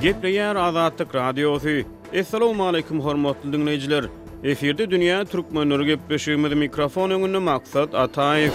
Gepleýär Azatlyk Radiosy. Essalawmaleýkim hormatly diňleýjiler. Efirde dünýä türkmenleri gepleşigimiz mikrofon öňünde Maksat Ataýew.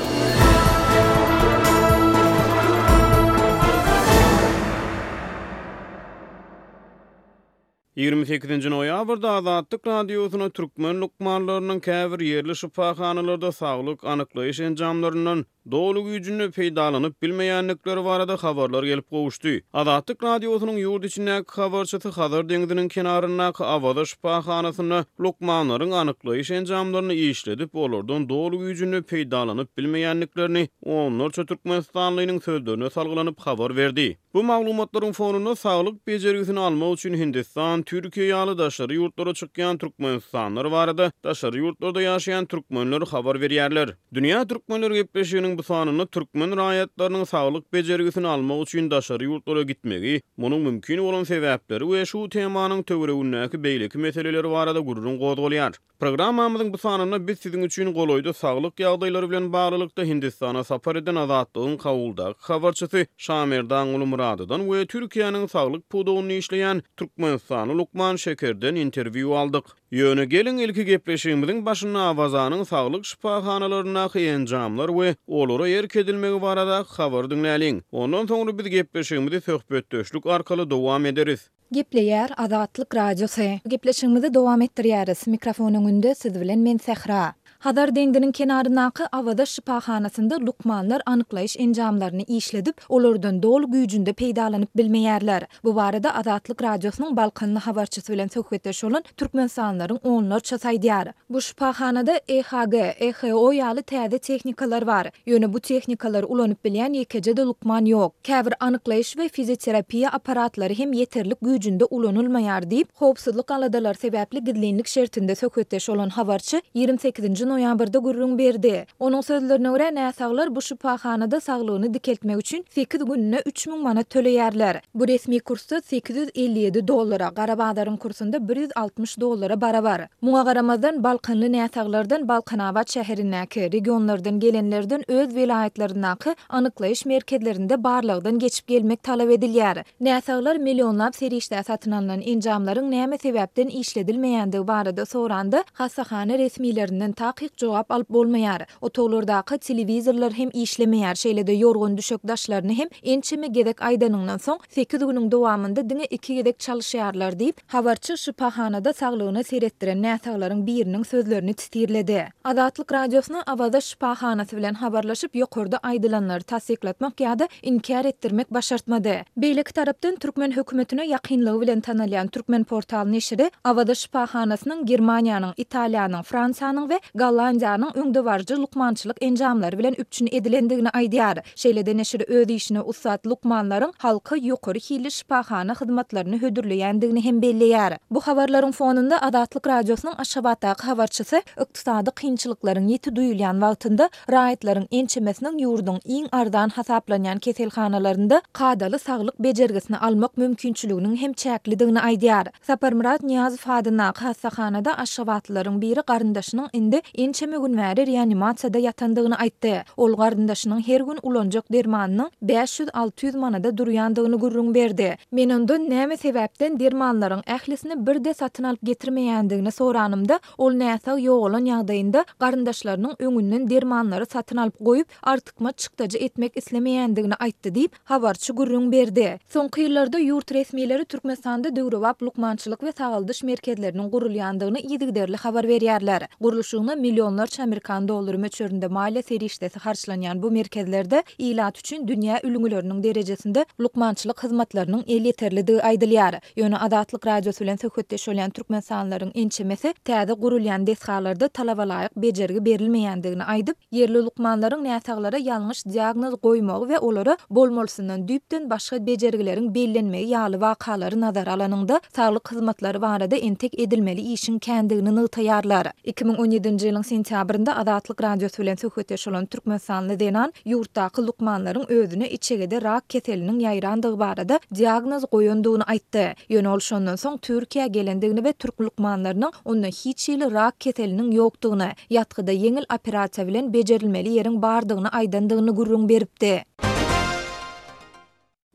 Ýigrimi sekizinji noýabrda Azatlyk Radiosyna türkmen lukmanlarynyň käbir ýerli şypahanalarda saglyk anyklaýyş enjamlaryndan doly güýjünde peýdalanyp bilmeýändikleri barada habarlar gelip gowuşdy. Azatlyk Radiosynyň ýurt içindäki habarçysy Hazar deňziniň kenaryndaky Awaza şypahanasynda lukmanlaryň anyklaýyş enjamlaryny işledip, olardan doly güýjünde peýdalanyp bilmeýändiklerini onlarça türkmenistanlynyň sözlerine salgylanyp habar berdi. Bu maglumatlaryň fonunda saglyk bejergisini almak üçin Hindistan, Türkiýe ýaly daşary ýurtlara çykýan türkmenistanlylar barada daşary ýurtlarda ýaşaýan türkmenler habar berýärler. Dünýä türkmenler gepleşiginiň bu sanynda türkmen raýatlarynyň saglyk bejergisini almak üçin daşary ýurtlara gitmegi, munuň mümkin bolan sebäpleri we şu temanyň töweregindäki beýleki meseleler barada gürrüň gozgalýar. Programmamyzyň bu sanynda biz siziň üçin golaýda saglyk ýagdaýlary bilen baglylykda Hindistana sapar eden Azatlygyň Kabuldaky habarçysy Şamerdan Gulmyradodan we Türkiýäniň saglyk pudagynda işleýän türkmenistanly lukman Şekerden interwýu aldyk. Ýöne geliň ilki gepleşigimiziň başynda Awazanyň saglyk şypahanalaryndaky enjamlar we olara erk edilmegi baradaky habary diňläliň. Ondan soňra biz gepleşigimizi söhbetdeşlik arkaly dowam ederis. Gepleýär Azatlyk Radiosy. Gepleşigimizi dowam etdirýäris. Mikrofon öňünde siz bilen men Sähra. Hazar deňziniň kenaryndaky Awaza şypahanasynda lukmanlar anyklaýyş enjamlaryny işledip, olardan doly güýjünde peýdalanyp bilmeýärler. Bu barada Azatlyk Radiosynyň balkanly habarçysy bilen söhbetdeş bolan türkmenistanlylaryň onlarçasy aýdýar. Bu şypahanada EHG, EHO ýaly täze tehnikalar bar. Ýöne bu tehnikalary ulanyp bilýän ýekeje-de lukman ýok. Käbir anyklaýyş we fizioterapiýa apparatlary hem ýeterlik güýjünde ulanylmaýar diýip, howpsuzlyk aladalary sebäpli gizlinlik şertinde söhbetdeş bolan habarçy ýigrimi sekizinji noýabrda gürrüň berdi. Onuň sözlerine görä, näsaglar bu şypahanada saglygyny dikeltmek üçin sekiz gününe üç müň manat töleýärler. Bu resmi kursda sekiz ýüz elli ýedi dollara, gara bazaryň kursunda bir ýüz altmyş dollara barabar. Muňa garamazdan, balkanly näsaglardan Balkanabat şäherindäki, regionlardan gelenlerden öz welaýatlaryndaky anyklaýyş merkezlerinde barlagdan geçip gelmek talap edilýär. Näsaglar millionlap serişdä satyn alnan enjamlaryň näme sebäpden işledilmeýändigi barada soranda, hassahana resmilerinden takyk jogap alyp bolmaýar. Otaglardaky telewizorlar hem işlemeýär, şeýle-de ýorgan-düşek daşlaryny hem ençeme gezek aýdanyňdan soň, sekiz günüň dowamynda diňe iki gezek çalyşýarlar diýip, Habarçy şypahanada saglygyna seretdiren näsaglaryň biriniň sözlerini titirledi. Azatlyk Radiosyna Awaza şypahanasy bilen habarlaşyp, ýokarda aýdylanlary tassyklatmak ýa-da inkär etdirmek başartmady. Beýleki tarapdan, türkmen hökümetine ýakynlygy bilen tanalýan Turkmenportal neşiri Awaza şypahanasynyň Germaniýanyň, Italiýanyň, Fransiýanyň we Gollandiýanyň öňdebaryjy lukmançylyk enjamlary bilen üpjün edilendigini aýdýar. Şeýle-de neşir öz işine ussat lukmanlaryň halka ýokary hilli şypahana hyzmatlaryny hödürleýändigini hem belleýär. Bu habarlaryň fonunda Azatlyk Radiosynyň Aşgabatdaky habarçysy ykdysady kynçylyklaryň ýiti duýulýan wagtynda raýatlaryň ençemesiniň ýurduň iň arzan hasaplanýan keselhanalarynda kadaly saglyk bejergisini almak mümkinçiliginiň hem çäklidigini aýdýar. Saparmyrat Nyýazow adyndaky hassahanada aşgabatlylaryň biri garyndaşynyň indi ençeme gün bäri reanimasiýada ýatandygyny aýtdy. Ol garyndaşynyň her gün ulanjak dermanynyň bäş ýüz, alty ýüz manada durýandygyny gürrüň berdi. Men ondan näme sebäpden dermanlaryň ählisini birde satyn alyp getirmeýändigini soranymda, ol näsag ýogalan ýagdaýynda garyndaşlarynyň öňünden dermanlary satyn alyp goýup, artykmaç çykdajy etmek islemeýändigini aýtdy diýip, habarçy gürrüň berdi. Soňky ýyllarda ýurt resmileri Türkmenistanda döwrebap lukmançylyk we sagaldyş merkezleriniň gurulýandygyny yzygiderli habar berýärler. Gurluşygyna millionlarça amerikan dollary möçberinde maliýe serişdesi harçlanýan bu merkezlerde ilat üçin dünýä ülňüleriniň derejesinde lukmançylyk hyzmatlarynyň elýeterlidigi aýdylýar. Ýöne Azatlyk Radiosy bilen söhbetdeş bolýan türkmenistanlylaryň ençemesi täze gurulýan desgalarda talabalaýyk bejergi berilmeýändigini aýdyp, Ýerli lukmanlaryň näsaglara ýalňyş diagnoz goýmagy we olara bolmalysyndan düýpden başga bejergileriň bellenmegi ýaly wakalary nazara alanyňda, saglyk hyzmatlary barada entek edilmeli işiň kändigini nygtaýarlar. Iki müň on ýedinji ýylyň sentýabrynda Azatlyk Radiosy bilen söhbetdeş bolan türkmenistanly zenan ýurtdaky lukmanlaryň özüne içegede rak keseliniň ýaýrandygy barada diagnoz goýandygyny aýtdy. Ýöne ol şondan soň Türkiýä gelendigini we türk lukmanlarynyň onda hiç hili rak keseliniň ýokdugyny, ýatgyda ýeňil operasiýa bilen bejerilmeli ýeriň bardygyny aýdandygyny gürrüň beripdi.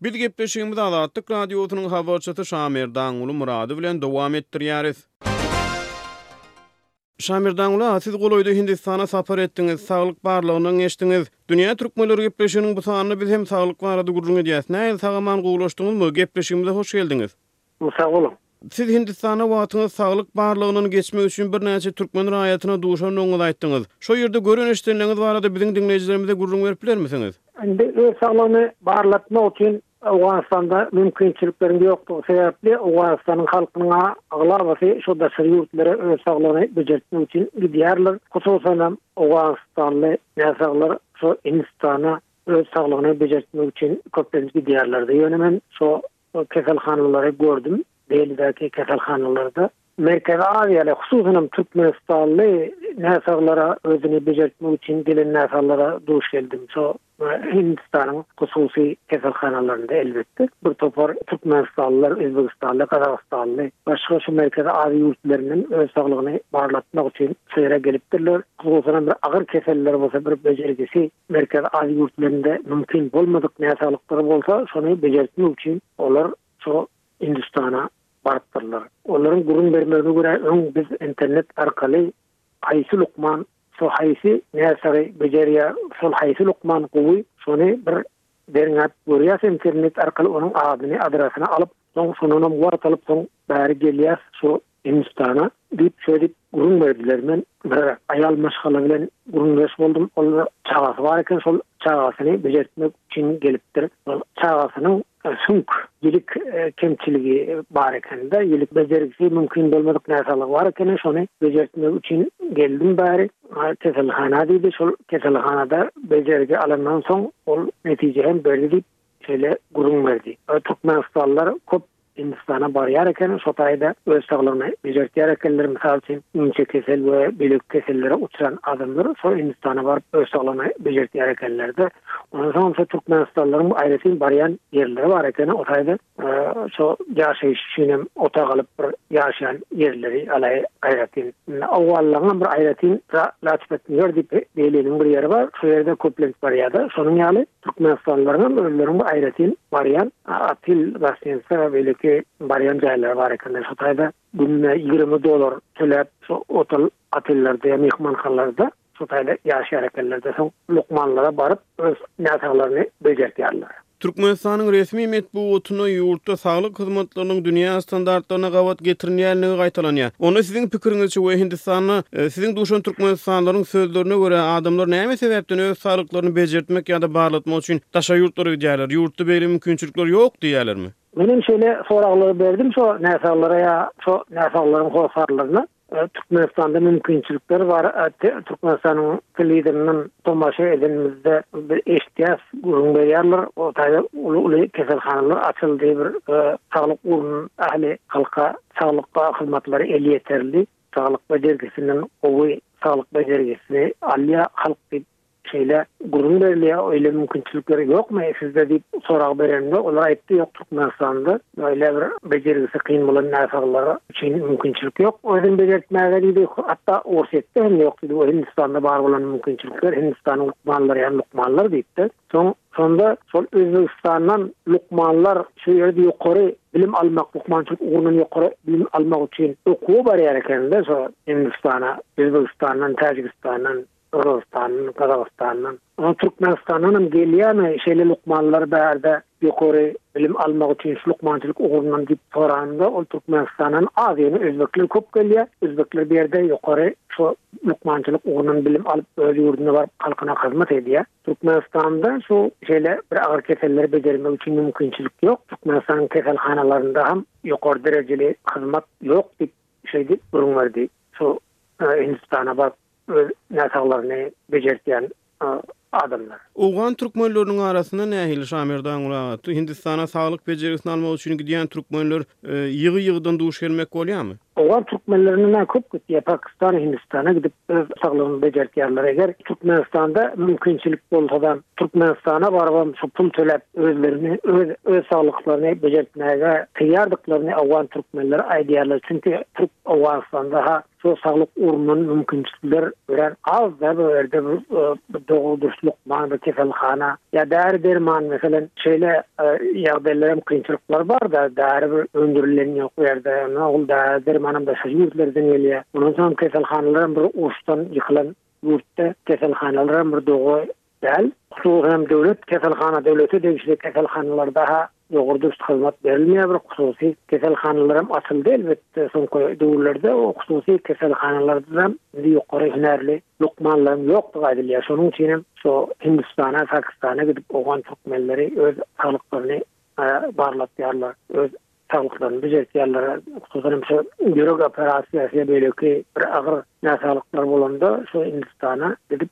Biz gepleşigimizi Azatlyk Radiosynyň habarçysy Şamerdanguly Myrady bilen dowam etdirýäris. Şamerdanguly aga, siz golaýda Hindistana sapar etdiňiz, saglyk barlagyndan geçdiňiz. Dünýä türkmenleri gepleşiginiň bu sanynda biz hem saglyk barada gürrüň edýäs. Nähili, sag-aman gowulaşdyňyzmy? Gepleşigimize hoş geldiňiz! Sag boluň. Siz Hindistana wagtyňyz saglyk barlagyndan geçmek üçin birnäçe türkmen raýatyna duşandygyňyzy aýtdyňyz. Şo ýerde gören-eşdenleňiz barada biziň diňleýjilerimize gürrüň berip bilermisiňiz? Indi öz saglygymy barlatmak üçin Owganystanda mümkinçilikleriň ýokdugy sebäpli Owganystanyň halkynyň aglabasy şo daşary ýurtlara öz saglygyny bejertmek üçin gidýärler. Hususanam owganystanly näsaglar şo Hindistana öz saglygyny bejertmek üçin köplenç gidýärlerdi. Ýöne men şo Ol keselhanalary gördüm. Beýlidäki keselhanalarda Merkezi Aziýaly, hususan hem türkmenistanly näsaglara özüni bejertmek üçin gelen näsaglara duş geldim. Şo Hindistanyň hususy keselhanalarynda elbetde. Bir topar türkmenistanlylar, özbegistanly, gazagystanly, başga şu Merkezi Aziýa ýurtlaryndan öz saglygyny barlatmak üçin şu ýere gelipdirler. Hususan hem bir agyr keselleri bolsa bir bejergisi Merkezi Aziýa ýurtlarynda mümkin bolmadyk näsaglyklary bolsa, şony bejertmek üçin olar şo Hindistana barypdyrlar. Olaryň gürrüň bermegine görä, öň biz internet arkaly haýsy lukman şo haýsy näsagy bejerýär, şol haýsy lukman gowy, şony bir derňäp görýäs, internet arkaly onuň adyny, adresini alyp, Soň şondanam wagt alyp soň bäri gelýäs şu Hindistana diýip şeýle diýip gürrüň berdiler. Men bir aýal maşgala bilen gürrüňdeş boldum. Ol çagasy bar eken şol çagasyny bejertmek üçin gelipdir. Ol çagasynyň süňk, ýilik kemçiligi bar ekende, ýilik bejergisi mümkin bolmadyk näsaglygy bar ekeni şony bejertmek üçin geldim bäri. Keselhana diýdi. Şol keselhanada bejergi alandan soň ol netije hem berdi diýip şeýle gürrüň berdi. Türkmenistanlylar köp Hindistana barýar eken, şo taýda öz saglygyny bejertýär ekenler, mysal üçin, inçekesel we beýleki kesellere uçran adamlar şo Hindistana baryp öz saglygyny bejertýär ekenler-de, ondan soňam şo türkmenistanlylaryň aýratyn barýan ýerleri bar eken, o taýda şo ýaşaýyş üçin hem otag alyp bir ýaşaýan ýerleri alaý aýratyn. Owganlylaryň hem bir aýratyn Rajpatnýor diýip beýliniň bir ýeri bar, şo ýere-de köplenç barýar-da, şonuň ýaly. Türkmenistanlylaryň hem özleriniň bir aýratyn barýan Atil, Gostnitsa, Welikiý barýan jaýlary bar eken-de, şu taýda günde ýigrimi dollar töläp, şu otel, otellerde ýa myhmanhalarda şu taýda ýaşaýar ekenler-de, soň lukmanlara baryp, öz näsaglaryny bejertýärler. Türkmenistanyň resmi metbugatynda ýurtda saglyk hyzmatlarynyň dünýä standartlaryna gabat getirilýändigi gaýtalanýar. Onda siziň pikiriňizçe we Türkmenistanda, siziň duşan türkmenistanlylaryň sözlerine görä, adamlar näme sebäpden öz saglyklaryny bejertmek ýa-da barlatmak üçin daşary ýurtlara gidýärler? Ýurtda beýle mümkinçilikler ýok diýýärlermi? Men hem şeýle soraglary berdim şo näsaglara ýa şo näsaglaryň hossarlaryna. Türkmenistanda mümkinçilikler bar, Türkmenistanyň telewizorinden tomaşa edenimizde biz eşitýäs, gürrüň berýärler, o taýda uly-uly keselhanalar açyldy, bir saglyk gurun ähli halka Saglyk hyzmatlary elýeterli saglyk bejergisinden gowy saglyk bejergisini alýar halk diýip şeýle gürrüň berilýär. Öýle mümkinçilikleri ýokmy sizde diýip sorag berende olar aýtdy ýok Türkmenistanda öýle bir bejergisi kyn bolan näsaglar üçin mümkinçilik ýok özüni bejertmäge diýdi hatda Orsýetde hem ýok diýdi bu Hindistanda bar bolan mümkinçilikler Hindistanyň lukmanlary ýaly lukmanlar diýipdi soň Şonda şol Özbegistandan lukmanlar şu ýerde ýokary bilim almak, lukmançylyk ugrundan ýokary bilim almak üçin okuwa barýar ekende şo Hindistana, Özbegistandan, Täjigistandan, Gyrgyzystandan, Gazagystandan, ýa Türkmenistandan hem gelýärmi şeýle lukmanlar bärde ýokary bilim almak üçin şu lukmançylyk ugrundan diýip soranda ol Türkmenistandan az ýöne özbekler köp gelýär, özbekler bu ýerde ýokary şo lukmançylyk ugrundan bilim alyp öz ýurduna baryp halkyna hyzmat edýär. Türkmenistanda şu şeýle bir agyr keselleri bejermek üçin mümkinçilik ýok. Türkmenistanyň keselhanalarynda hem ýokary derejeli hyzmat ýok diýip, şeýdi gürrüň berdi. Şu Hindistana baryp öz näsaglaryny bejertýän adamlar. Owgan türkmenleriniň arasynda nähili şamerdan gulagatdy? Hindistana saglyk bejergisini almak üçin gidýän türkmenler ýygy-ýygydan duş gelmek bolýarmy? Owgan türkmenleri näme köp gitýär, Pakistana, Hindistana gidip öz saglygyny bejertýärler. Eger Türkmenistanda mümkinçilik bolsada, Türkmenistana barybam şu pul töläp özlerini öz öz saglyklaryny bejertmäge taýýardyklaryny owgan türkmenleri aýdýarlar. Çünki türk Owganystanda ha şu saglyk ugrundan mümkinçilikler örän azda bu ýerde bu dogry dürslük maňda keselhana Ýa däri-derman meselem şeýle ýagdaýlar hem kynçylyklar barda däri bir öndürilen ýok bu ýerde ýöne ol däri-dermanam daşary ýurtlardan gelýär. Ondan soň keselhanalaram bir uruşdan ýykylan ýurtda keselhanalaram bir doga däl. Hususan hem döwlet keselhana döwlete degişli keselhanalar daha Dogry-dürüst hyzmat berilmeýär, bir hususy keselhanalaram açyldy, elbetde, soňky döwürlerde o hususy keselhanalarda-da indi ýokary hünärli lukmanlaryň ýokdugy aýdylýar, şonuň üçin hem şo Hindistana, Pakistana gidip, owgan türkmenleri öz saglyklaryny barlatýarlar, öz saglyklaryny düzeltýärler, hususan hem şo ýürek operasiýasy ýa beýleki bir agyr näsaglyklary bolanda şo Hindistana gidip,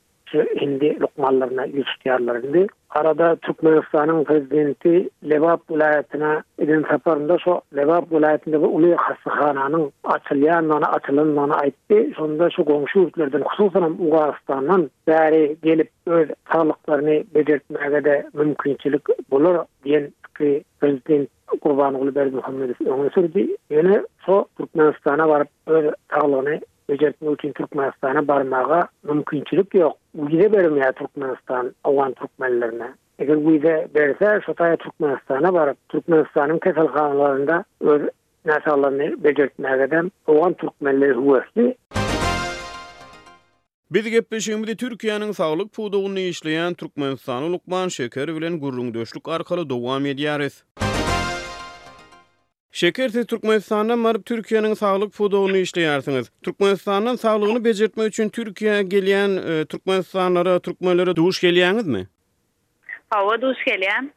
Hindi lukmanlaryna ýüz tutýarlar indi. Arada Türkmenistanyň Prezidenti Lebap welaýatyna eden saparynda şu Lebap welaýatynda bir uly hassahananyň açylýandygyny, açylandygyny aýtdy. Şonda şu goňşy ýurtlardan, hususan hem Owganystandan bäri gelip, öz saglyklaryny bejertmäge-de mümkinçilik bolar diýen pikiri Prezident Gurbanguly Berdimuhamedow öňe sürdi. Ýöne şu Türkmenistana baryp, öz saglygyny bejertmek üçin Türkmenistana barmaga mümkinçilik ýok. Wiza bermeýär Türkmenistan owgan türkmenlerine. Eger wiza berse, şo taýy Türkmenistana baryp, Türkmenistanyň keselhanalarynda öz näsaglaryny bejertmägedem owgan türkmenleri höwesli. Biz gepleşigimizi Türkiýäniň saglyk pudagynda işleýän türkmenistanly lukman Şeker bilen gürrüňdeşlik arkaly dowam edýäris. Şeker siz Türkmenistandan baryp Türkiýäniň saglyk pudagynda işleýärsiňiz. Türkmenistandan saglygyny bejertmek üçin Türkiýä gelýän Türkmenistanlara, Türkmenlere duş gelýäňizmi? Hawa duş gelýän.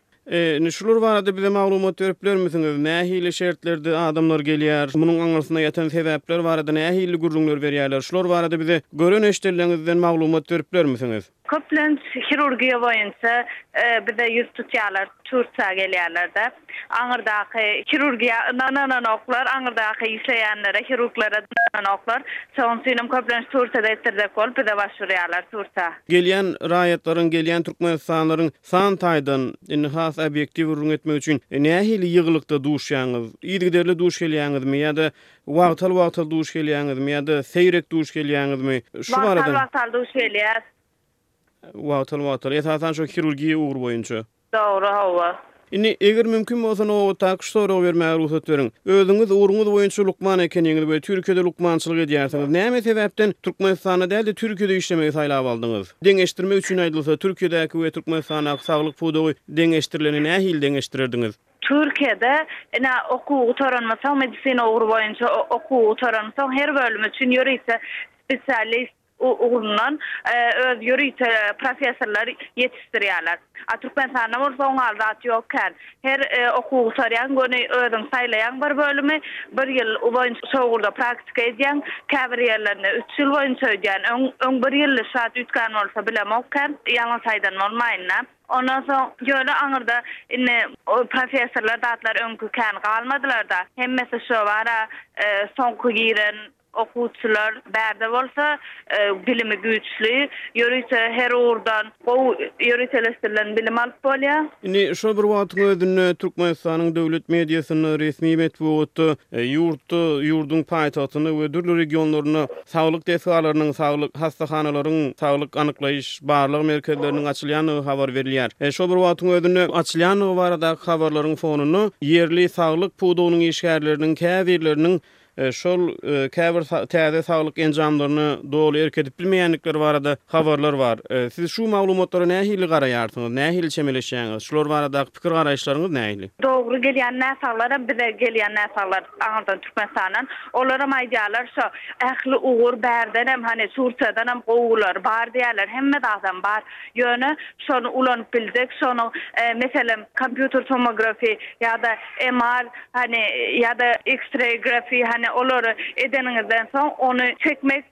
Indi şular barada bize maglumat berip bilermisiňiz? Nähili şertlerde adamlar gelýär? Munuň aňyrsynda ýatan sebäpler barada nähili gürrüňler berýärler? Şular barada bize gören eşdenleňizden maglumat berip bilermisiňiz? Köplenç hirurgiýa boýunça bize ýüz tutýarlar, Tursiýa gelýärler-de. Aňyrdaky hirurgiýa ynanananoklar, aňyrdaky işleýänlere, hirurglara ynananoklar. Şonuň üçinem köplenç Tursiýada etdirjek bolup bize baş urýarlar, Tursiýa. Gelýän raýatlaryň, gelýän türkmenistanlylaryň san taýdan, indi has obýektiw gürrüň etmek üçin, nähili ýygylykda duşýaňyz? Yzygiderli duş gelýäňizmi ýa-da Wagtal-wagtal duş gelýäňizmi ýa-da seýrek duş gelýäňizmi? Şu barada. Wagtal-wagtal duş gelýäs. Wagtal-wagtal, esasan şu hirurgiýa ugry boýunça. Dogry, hawa. Indi, eger mümkin bolsa, nobatdaky şu soragy bermäge rugsat beriň. Özüňiz ugruňyz boýunça lukman ekeniňiz we Türkiýede lukmançylyk edýärsiňiz. Näme sebäpden Türkmenistanda däl-de Türkiýede işlemegi saýlap aldyňyz? Deňeşdirmek üçin aýdylsa, Türkiýedäki we Türkmenistandaky saglyk pudagy deňeşdirilende nähili deňeşdirerdiňiz? Türkiýede, ine, okuwy gutaranymdan soň, medisina ugry boýunça okuwy gutaranymdan soň, her bölüm üçin ýörite spesialist ugrundan öz ýörite professorlar ýetişdirýärler. A Türkmenistanda bolsa oňa al zat ýok kän. Her okuwy gutarýaň, göni özüň saýlaýaň bir bölümi, bir ýyl boýunça şo ugurda praktika edýäň, käbir ýerlerinde üç ýyl boýunça öýdýän. Öň, öň bir ýylly şat üýtgän bolsa bilemok kän, ýalňyz aýdan bolmaýyn-da. Ondan soň ýöne aňyrda indi o professorlar zatlar öňki kän galmadylarda, hemmesi şo bara soňky giren okuwçylar bärde bolsa bilimi güýçli, ýörite her ugurdan gowy ýöriteleşdirilen bilim alyp bolýar. Indi şol bir wagtyň özünde Türkmenistanyň döwlet mediasynda, resmi metbugatda, ýurtda, ýurduň paýtagtynda we dürli regionlarynda Saglyk desgalarynyň, saglyk hassahanalaryň, saglyk anyklaýyş, barlag merkezleriniň açylýandygy habar berilýär. Şo bir wagtyň özünde, açylýandygy baradaky habarlaryň fonunda, ýerli saglyk pudagynyň işgärleriniň käbirleriniň şol käbir täze saglyk enjamlaryna doly erk edip bilmeýändikleri barada habarlar bar. Siz şu maglumatlara nähili garaýarsyňyz, nähili çemeleşýäňiz? Şular baradaky pikir-garaýyşlaryňyz nähili? Dogry gelýän näsaglaram bize gelýän näsaglar. Aňyrdan Türkmenistandan olaram aýdýarlar şo ähli ugur bärdenem hany Tursiýadanam gowular bar diýýärler hemme zadam bar ýöne şony ulanyp biljek şonuň meselem kompýuter tomografi ýada MR hany ýada X-ray grafi hany olary edeniňizden soň ony çekmek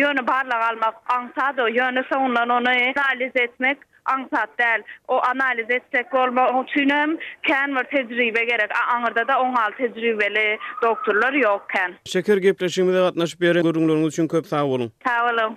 ýöne barlag almak aňsat o ýöne soňundan ony analiz etmek Aňsat däl. O analiz etjek bolma, oň üçin hem kän bir tejribe gerek. A aňyrda-da oň ýaly tejribeli dogturlar ýok kän. Şeker gepleşigimize gatnaşyp beren gürrüňleriňiz üçin köp sag boluň. Sag boluň.